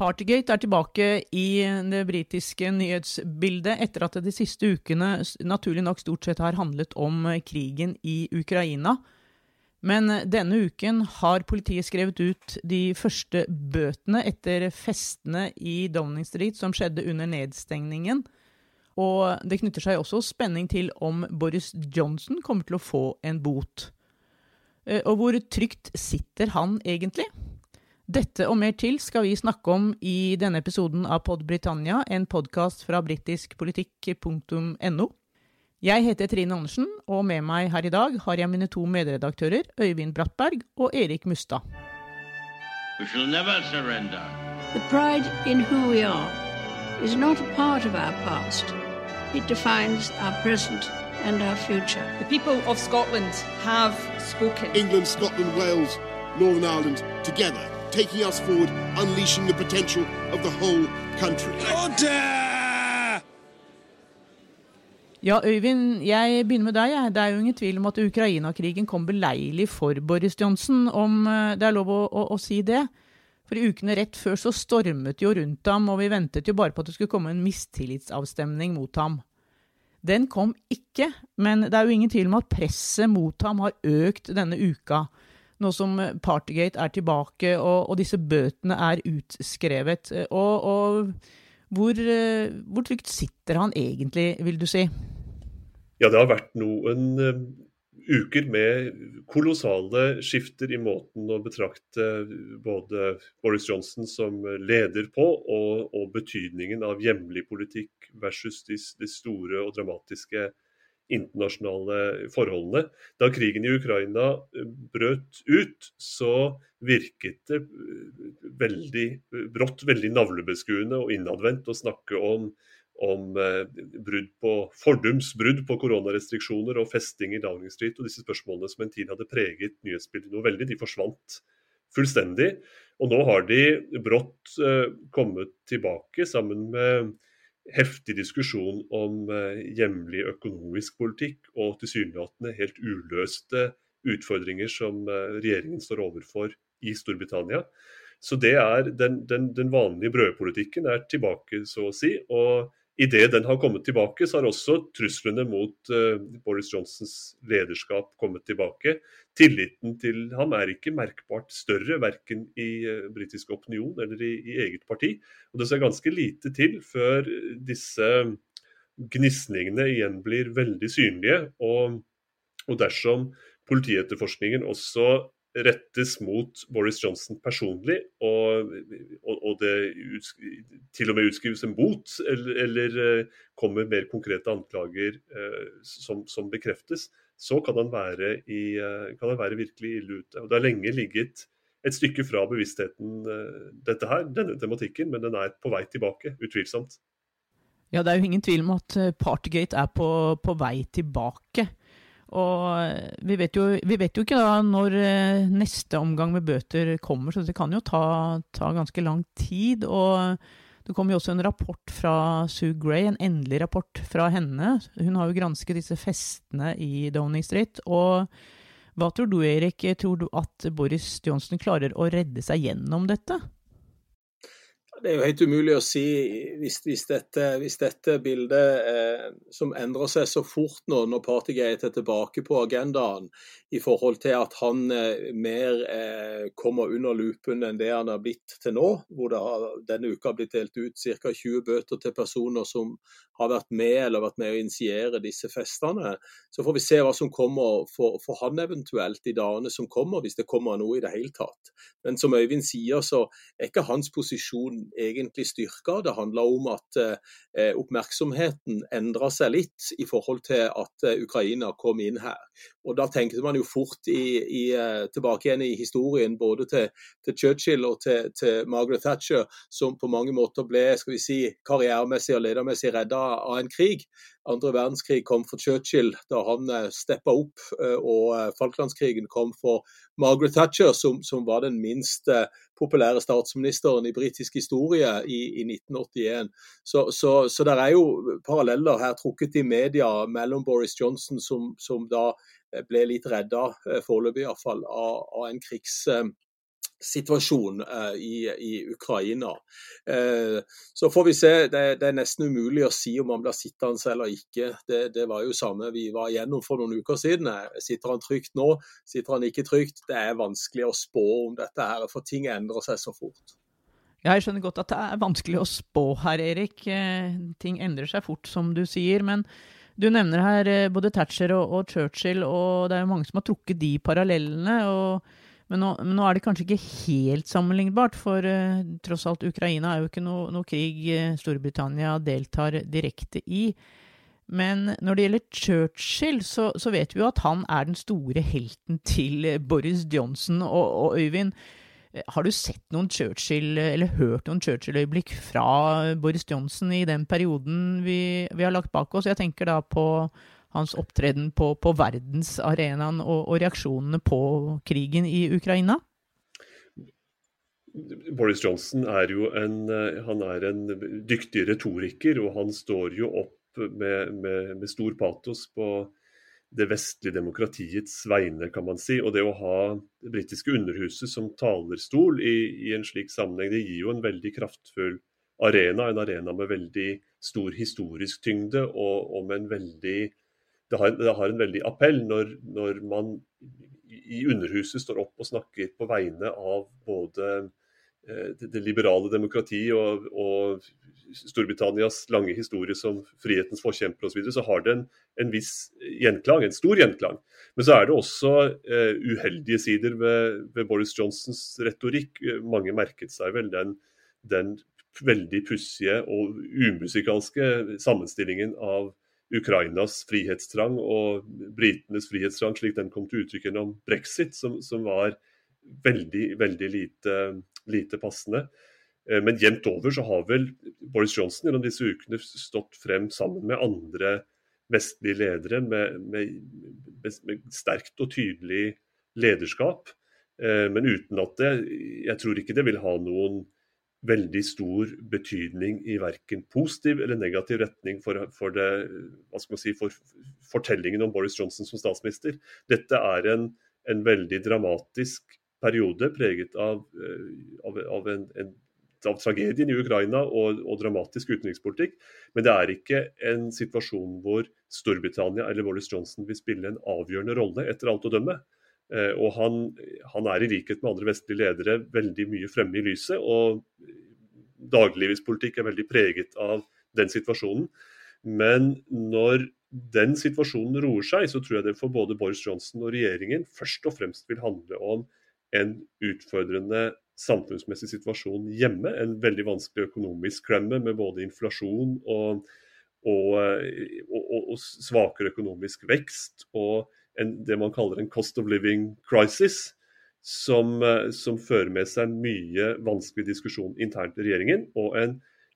Partygate er tilbake i det britiske nyhetsbildet etter at det de siste ukene naturlig nok stort sett har handlet om krigen i Ukraina. Men denne uken har politiet skrevet ut de første bøtene etter festene i Downing Street som skjedde under nedstengningen. Og det knytter seg også spenning til om Boris Johnson kommer til å få en bot. Eh, og hvor trygt sitter han egentlig? Dette og mer til skal vi snakke om i denne episoden av Pod Britannia, en podkast fra britiskpolitikk.no. Jeg heter Trine Andersen, og med meg her i dag har jeg mine to medredaktører, Øyvind Brattberg og Erik Mustad. We shall never surrender. The pride in who we are is not a part of our past. It defines our present and our future. The people of Scotland have spoken. England, Scotland, Wales, Northern Ireland, together, taking us forward, unleashing the potential of the whole country. Order! Ja, Øyvind, jeg begynner med deg. Det er jo ingen tvil om at Ukraina-krigen kom beleilig for Boris Johnson, om eh, det er lov å, å, å si det. For i ukene rett før så stormet jo rundt ham, og vi ventet jo bare på at det skulle komme en mistillitsavstemning mot ham. Den kom ikke, men det er jo ingen tvil om at presset mot ham har økt denne uka, nå som Partygate er tilbake og, og disse bøtene er utskrevet. Og, og hvor, hvor trygt sitter han egentlig, vil du si? Ja, det har vært noen uker med kolossale skifter i måten å betrakte både Boris Johnson som leder på, og, og betydningen av hjemlig politikk versus de, de, store og dramatiske internasjonale forholdene. Da krigen i Ukraina brøt ut, så virket det veldig brått veldig navlebeskuende og innadvendt å snakke om om eh, brudd på fordums brudd på koronarestriksjoner og festing i Downing Street. Og disse spørsmålene som en tid hadde preget nyhetsbildet noe veldig, de forsvant fullstendig. Og nå har de brått eh, kommet tilbake sammen med heftig diskusjon om eh, hjemlig økonomisk politikk og tilsynelatende helt uløste utfordringer som regjeringen står overfor i Storbritannia. Så det er den, den, den vanlige brødpolitikken er tilbake, så å si. og Idet den har kommet tilbake, så har også truslene mot uh, Boris Johnsons lederskap kommet tilbake. Tilliten til ham er ikke merkbart større, verken i uh, britisk opinion eller i, i, eget parti. Og Det ser ganske lite til før disse gnisningene igjen blir veldig synlige. Og, og dersom politietterforskningen også rettes mot Boris Johnson personlig, og, og, og det til og med utskrives en bot, eller, eller uh, kommer mer konkrete anklager uh, som, som, bekreftes, så kan han, være i, uh, kan han være virkelig ille ute. Og Det har lenge ligget et stykke fra bevisstheten dette her, denne tematikken, men den er på vei tilbake, utvilsomt. Ja, Det er jo ingen tvil om at Partygate er på, på vei tilbake. Og vi vet, jo, vi vet jo, ikke da når eh, neste omgang med bøter kommer, så det kan jo ta, ta ganske lang tid. Og det kom jo også en rapport fra Sue Gray, en endelig rapport fra henne. Hun har jo gransket disse festene i Downing Street. Og hva tror du, Erik? Tror du at Boris Johnson klarer å redde seg gjennom dette? Det er jo helt umulig å si hvis, hvis, dette, hvis dette, bildet eh, som endrer seg så fort nå når Partygate er tilbake på agendaen, i forhold til at han eh, mer eh, kommer under lupen enn det han har blitt til nå, hvor det har denne uka blitt delt ut ca. 20 bøter til personer som har vært med eller vært med å initiere disse festene. Så får vi se hva som kommer for, for han eventuelt i dagene som kommer, hvis det kommer noe i det hele tatt. Men som Øyvind sier, så er ikke hans posisjon egentlig styrka. Det handler om at eh, oppmerksomheten endra seg litt i forhold til at eh, Ukraina kom inn her. Og Da tenkte man jo fort i, i, eh, tilbake igjen i historien både til, til Churchill og til, til, Margaret Thatcher, som på mange måter ble skal vi si, karrieremessig og ledermessig redda av en krig. Andre verdenskrig kom for Churchill da han eh, steppa opp, eh, og Falklandskrigen kom for Margaret Thatcher, som, som var den minst populære statsministeren i britisk historie i, i 1981. Så, så, så det er jo paralleller her trukket i media mellom Boris Johnson, som, som da ble litt redda, foreløpig iallfall, av, av en krigs situasjon uh, i, i, Ukraina. Uh, så får vi se. Det, det, er nesten umulig å si om han blir sittende eller ikke. Det, det, var jo samme vi var igjennom for noen uker siden. Sitter han trygt nå? Sitter han ikke trygt? Det er vanskelig å spå om dette her, for ting endrer seg så fort. Jeg skjønner godt at det er vanskelig å spå her, Erik. Eh, ting endrer seg fort, som du sier. Men du nevner her både Thatcher og, og Churchill, og det er jo mange som har trukket de parallellene. og men nå, men nå, er det kanskje ikke helt sammenlignbart, for uh, tross alt Ukraina er jo ikke noe, noe krig uh, Storbritannia deltar direkte i. Men når det gjelder Churchill, så, så, vet vi jo at han er den store helten til Boris Johnson. Og, og Øyvind, har du sett noen Churchill, eller hørt noen Churchill-øyeblikk fra Boris Johnson i den perioden vi, vi har lagt bak oss? Jeg tenker da på hans opptreden på, på verdensarenaen og, og reaksjonene på krigen i Ukraina? Boris Johnson er jo en, eh, er en dyktig retoriker, og han står jo opp med, med, med, stor patos på det vestlige demokratiets vegne, kan man si. Og det å ha det britiske underhuset som talerstol i, i, en slik sammenheng, det gir jo en veldig kraftfull arena. En arena med veldig stor historisk tyngde, og, og med en veldig det har, det har, en veldig appell når, når, man i Underhuset står opp og snakker på vegne av både det liberale demokrati og, og, Storbritannias lange historie som frihetens forkjemper osv., så, videre, så har det en, en, viss gjenklang, en stor gjenklang. Men så er det også eh, uheldige sider ved, ved, Boris Johnsons retorikk. Mange merket seg vel den, den veldig pussige og umusikalske sammenstillingen av Ukrainas frihetstrang og britenes frihetstrang, slik den kom til uttrykk gjennom brexit, som, som var veldig, veldig lite, lite, passende. Eh, men jevnt over så har vel Boris Johnson gjennom disse ukene stått frem sammen med andre vestlige ledere med, med, med sterkt og tydelig lederskap. Eh, men uten at det Jeg tror ikke det vil ha noen veldig stor betydning i verken positiv eller negativ retning for, for, det, si, for fortellingen om Boris Johnson som statsminister. Dette er en, en veldig dramatisk periode preget av, eh, av, av, en, en, av tragedien i Ukraina og, og, dramatisk utenrikspolitikk. Men det er ikke en situasjon hvor Storbritannia eller Boris Johnson vil spille en avgjørende rolle, etter alt å dømme. Eh, og han, han, er i likhet med andre vestlige ledere veldig mye fremme i lyset. Og dagliglivets politikk er veldig preget av den situasjonen. Men når den situasjonen roer seg, så tror jeg det for både Boris Johnson og regjeringen først og fremst vil handle om en utfordrende samfunnsmessig situasjon hjemme. En veldig vanskelig økonomisk klemme med både inflasjon og, og, og, og svakere økonomisk vekst. og en, det man kaller en cost of living crisis. Som, eh, som, fører med seg mye vanskelig diskusjon internt i regjeringen. Og en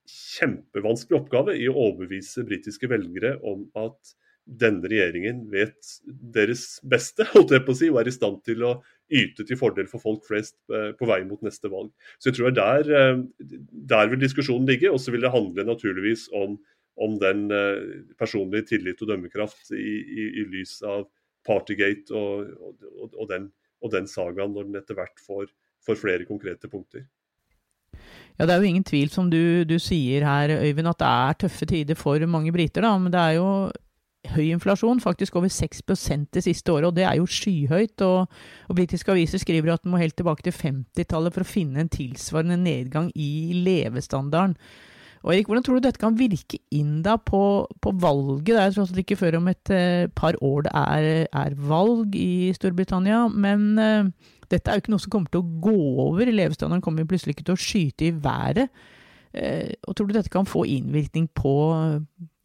kjempevanskelig oppgave i å overbevise britiske velgere om at denne regjeringen vet deres beste, holdt jeg på å si, og er i stand til å yte til fordel for folk flest eh, på vei mot neste valg. Så jeg tror det er der, eh, der vil diskusjonen ligge. Og så vil det handle naturligvis om, om den personlige tillit og dømmekraft i, i, i lys av Partygate og, og, og, den, og, den, sagaen, når den etter hvert får, får, flere konkrete punkter. Ja, Det er jo ingen tvil, som du, du sier her, Øyvind, at det er tøffe tider for mange briter. da, Men det er jo høy inflasjon, faktisk over 6% det siste året, og det er jo skyhøyt. Og, og britiske aviser skriver at den må helt tilbake til 50-tallet for å finne en tilsvarende nedgang i levestandarden. Og Erik, Hvordan tror du dette kan virke inn da på, på valget? Det er tross alt ikke før om et uh, par år det er, er, valg i Storbritannia. Men uh, dette er jo ikke noe som kommer til å gå over. Levestandarden kommer plutselig ikke til å skyte i været. Uh, og Tror du dette kan få innvirkning på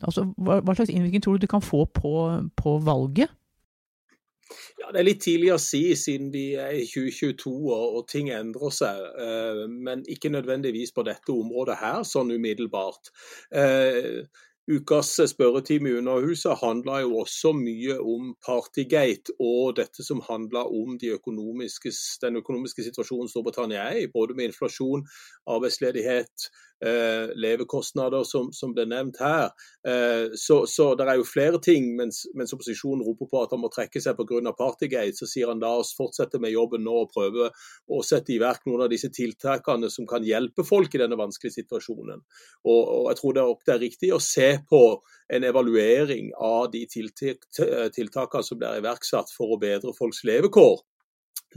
altså, hva, hva, slags innvirkning tror du det kan få på, på valget? Ja, Det er litt tidlig å si siden vi er i 2022 og, og ting endrer seg. Eh, men ikke nødvendigvis på dette området her, sånn umiddelbart. Eh, ukas spørretime i Underhuset handla jo også mye om Partygate og dette som handla om de økonomiske, den økonomiske situasjonen Storbritannia er i, både med inflasjon, arbeidsledighet, eh, levekostnader, som, som, ble nevnt her. Eh, så, så det er jo flere ting. Mens, mens opposisjonen roper på at han må trekke seg pga. Partygate, så sier han la oss fortsette med jobben nå og prøve å sette i verk noen av disse tiltakene som kan hjelpe folk i denne vanskelige situasjonen. Og, og jeg tror det er, det er riktig å se på en evaluering av de tiltakene som blir iverksatt for å bedre folks levekår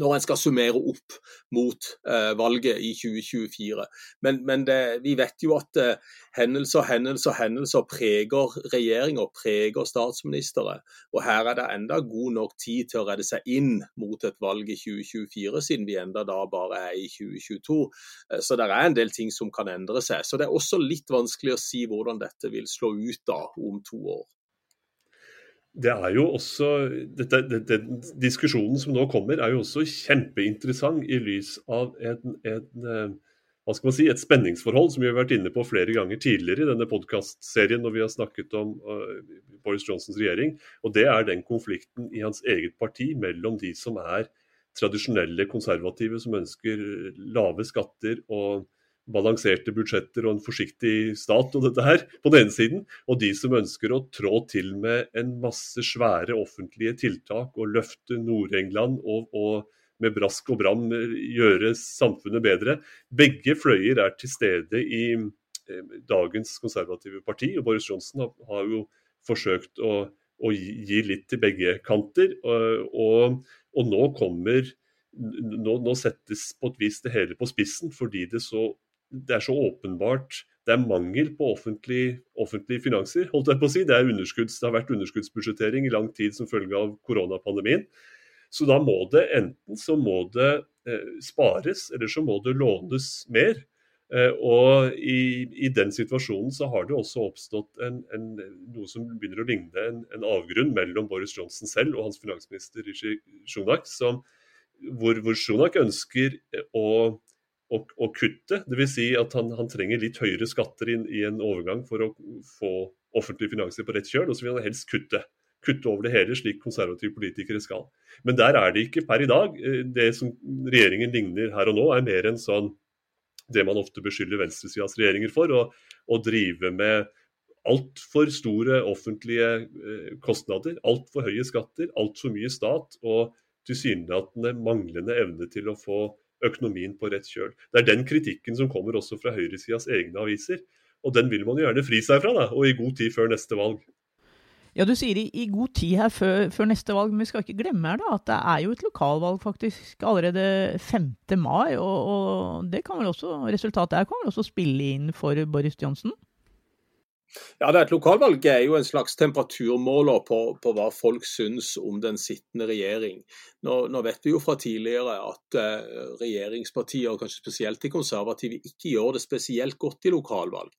når en skal summere opp mot eh, valget i 2024. Men, men det, vi vet jo at eh, hendelser, hendelser, hendelser preger regjeringer, preger statsministre. Og her er det enda god nok tid til å redde seg inn mot et valg i 2024, siden vi enda da bare er i 2022. Eh, så det er en del ting som kan endre seg. Så det er også litt vanskelig å si hvordan dette vil slå ut da om to år det er jo også dette, dette, Diskusjonen som nå kommer, er jo også kjempeinteressant i lys av en, en, eh, hva skal man si, et spenningsforhold som vi har vært inne på flere ganger tidligere i denne podkastserien når vi har snakket om uh, Boris Johnsons regjering. Og det er den konflikten i hans eget parti mellom de som er tradisjonelle konservative, som ønsker lave skatter og balanserte budsjetter og en forsiktig stat og dette her, på den ene siden, og de som ønsker å trå til med en masse svære offentlige tiltak og løfte Nord-England og, og, med brask og bram gjøre samfunnet bedre. Begge fløyer er til stede i eh, dagens konservative parti, og Boris Johnson har, har jo forsøkt å, å gi, litt til begge kanter. Og, og nå kommer nå, nå, settes på et vis det hele på spissen, fordi det så det er så åpenbart det er mangel på offentlige offentlig finanser. holdt jeg på å si. Det, det, har vært underskuddsbudsjettering i lang tid som følge av koronapandemien. Så da må det enten så må det eh, spares, eller så må det lånes mer. Eh, og i, i, den situasjonen så har det også oppstått en, en, noe som begynner å ligne en, en, avgrunn mellom Boris Johnson selv og hans finansminister Rishi Shunak, som, hvor, hvor Shunak ønsker å å, å kutte. Dvs. Si at han, han, trenger litt høyere skatter inn, i en overgang for å få offentlige finanser på rett kjøl, og så vil han helst kutte. Kutte over det hele, slik konservative politikere skal. Men der er det ikke per i dag. Eh, det som regjeringen ligner her og nå, er mer enn sånn det man ofte beskylder venstresidas regjeringer for, å, å drive med altfor store offentlige eh, kostnader, altfor høye skatter, altfor mye stat og tilsynelatende manglende evne til å få økonomien på rett kjøl. Det er den kritikken som kommer også fra høyresidas egne aviser. Og den vil man jo gjerne fri seg fra, da, og i god tid før neste valg. Ja, Du sier i, i god tid her før, før, neste valg, men vi skal ikke glemme her da, at det er jo et lokalvalg faktisk allerede 5. mai. Og, og det kan vel også, resultatet her kan vel også spille inn for Boris Johnson? Ja, det er Et lokalvalg er jo en slags temperaturmåler på, på hva folk syns om den sittende regjering. Nå, nå, vet vi jo fra tidligere at eh, regjeringspartier, kanskje spesielt de konservative, ikke gjør det spesielt godt i lokalvalg.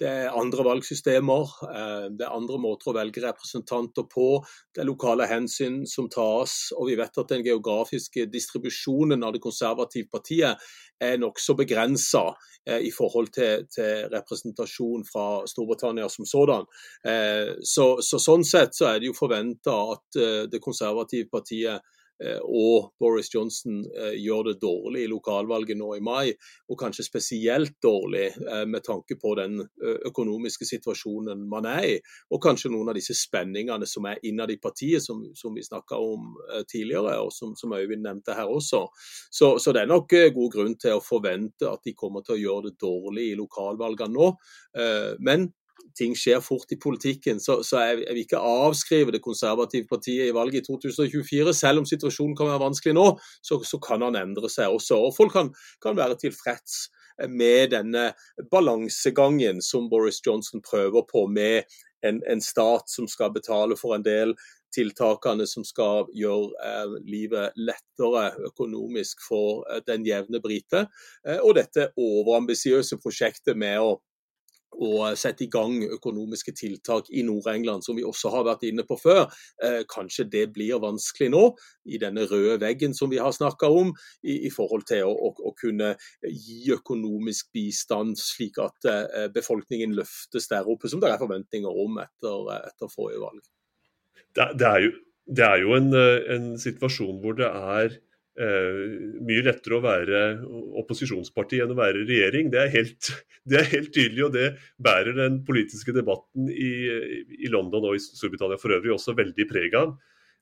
Det er andre valgsystemer, uh, det er andre måter å velge representanter på. Det er lokale hensyn som tas, og vi vet at den geografiske distribusjonen av det konservative partiet er nokså begrensa eh, i forhold til, til, representasjon fra Storbritannia som sådan. Eh, så, så, Sånn sett så er det jo forventa at eh, det konservative partiet Eh, og Boris Johnson eh, gjør det dårlig i lokalvalget nå i mai, og kanskje spesielt dårlig eh, med tanke på den økonomiske situasjonen man er i, og kanskje noen av disse spenningene som er innad i partiet, som, som vi snakka om tidligere, og som, som Øyvind nevnte her også. Så, så, det er nok god grunn til å forvente at de kommer til å gjøre det dårlig i lokalvalgene nå. Men ting skjer fort i politikken, så, så jeg, jeg, vil ikke avskrive det konservative partiet i valget i 2024. Selv om situasjonen kan være vanskelig nå, så, så kan han endre seg også. Og folk kan, kan være tilfreds med denne balansegangen som Boris Johnson prøver på, med en, en stat som skal betale for en del tiltakene som skal gjøre eh, livet lettere økonomisk for eh, den jevne brite. Eh, og dette overambisiøse prosjektet med å å sette i gang økonomiske tiltak i Nord-England, som vi også har vært inne på før. Eh, kanskje det blir vanskelig nå, i denne røde veggen som vi har snakka om, i, i, forhold til å, å, å, kunne gi økonomisk bistand, slik at eh, befolkningen løftes der oppe, som det er forventninger om etter, etter forrige valg. Det, det, er jo, det er jo en, en, situasjon hvor det er mye lettere å være opposisjonsparti enn å være regjering. Det er, helt, det er helt, tydelig, og det bærer den politiske debatten i, i, London og i Storbritannia for øvrig også veldig preg av.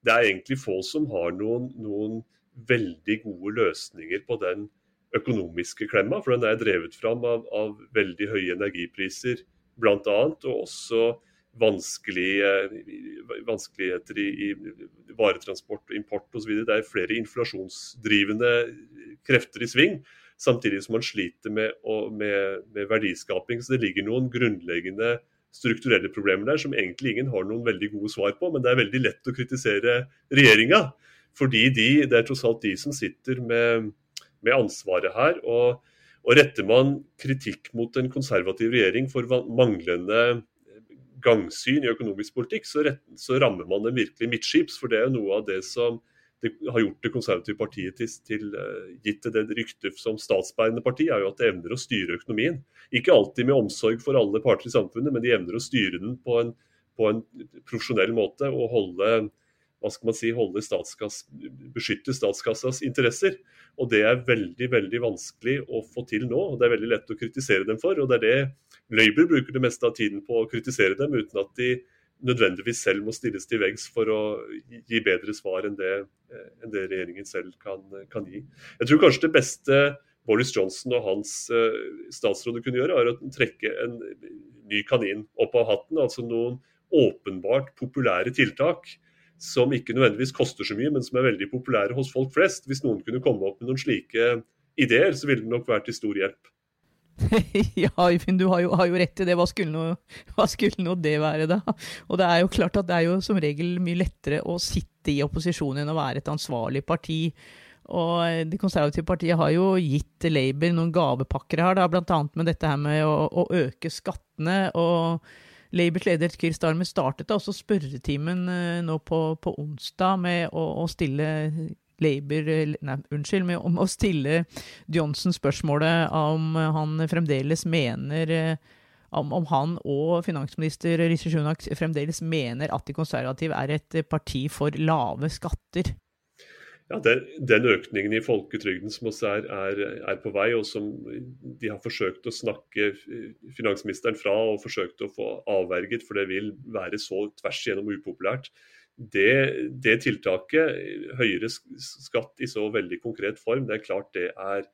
Det er egentlig få som har noen, noen, veldig gode løsninger på den økonomiske klemma, for den er drevet fram av, av veldig høye energipriser bl.a. og også vanskeligheter i, i varetransport og import osv. Det er flere inflasjonsdrivende krefter i sving, samtidig som man sliter med, med, med, verdiskaping. Så det ligger noen grunnleggende strukturelle problemer der som egentlig ingen har noen veldig gode svar på. Men det er veldig lett å kritisere regjeringa, fordi de, det er tross alt de som sitter med, med ansvaret her. og og retter man kritikk mot en konservativ regjering for manglende gangsyn i økonomisk politikk, så, rett, så rammer man dem virkelig midtskips. For det er jo noe av det som det har gjort det konservative partiet til, til uh, gitt det ryktet som statsbærende parti, er jo at det evner å styre økonomien. Ikke alltid med omsorg for alle parter i samfunnet, men de evner å styre den på en, på en profesjonell måte og holde hva skal man si, holde statskass, beskytte statskassas interesser. Og Det er veldig veldig vanskelig å få til nå. og Det er veldig lett å kritisere dem for. og Det er det Labour bruker det meste av tiden på å kritisere dem, uten at de nødvendigvis selv må stilles til veggs for å gi bedre svar enn det, enn det regjeringen selv kan, kan, gi. Jeg tror kanskje det beste Boris Johnson og hans uh, statsråder kunne gjøre, er å trekke en ny kanin opp av hatten. Altså noen åpenbart populære tiltak som ikke nødvendigvis koster så mye, men som er veldig populære hos folk flest. Hvis noen kunne komme opp med noen slike ideer, så ville det nok vært til stor hjelp. ja, Øyvind, du har jo, har jo, rett i det. Hva skulle, noe, hva skulle nå det være, da? Og det er jo klart at det er jo som regel mye lettere å sitte i opposisjon enn å være et ansvarlig parti. Og Det konservative partiet har jo gitt Labour noen gavepakker her, bl.a. med dette her med å, å øke skattene. og Labours leder Keir Starmer startet også spørretimen eh, nå på, på onsdag med å, å stille Labour Nei, unnskyld, med å stille Johnson spørsmålet om han fremdeles mener eh, om, om han og finansminister Rishi Sunak fremdeles mener at de konservative er et parti for lave skatter. Ja, den, økningen i folketrygden som også er, er, er, på vei, og som de har forsøkt å snakke finansministeren fra og forsøkt å få avverget, for det vil være så tvers igjennom upopulært. Det, det tiltaket, høyere skatt i så veldig konkret form, det er klart det er,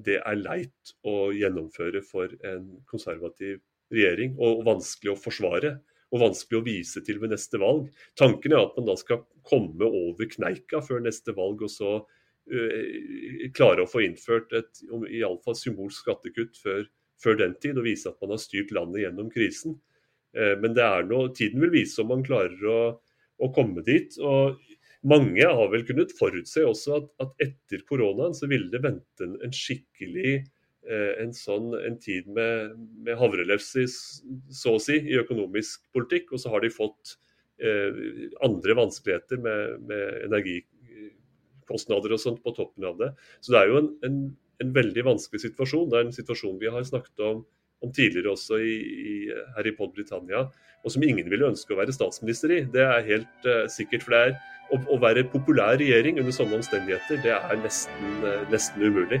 det er leit å gjennomføre for en konservativ regjering, og vanskelig å forsvare og vanskelig å vise til ved neste valg. Tanken er at man da skal komme over kneika før neste valg, og så uh, klare å få innført et iallfall symbolsk skattekutt før, før, den tid, og vise at man har styrt landet gjennom krisen. Uh, men det er noe, tiden vil vise om man klarer å, å komme dit. og mange har vel kunnet forutse også at, at etter koronaen så ville det vente en, en skikkelig en sånn en tid med, med havrelefse, så å si, i økonomisk politikk. Og så har de fått eh, andre vanskeligheter med, med, energikostnader og sånt på toppen av det. Så det er jo en, en, en, veldig vanskelig situasjon. Det er en situasjon vi har snakket om, om tidligere også i, i, her i Pod Britannia, og som ingen ville ønske å være statsminister i. Det er helt eh, sikkert. for det er å, å være populær regjering under sånne omstendigheter, det er nesten, uh, nesten umulig.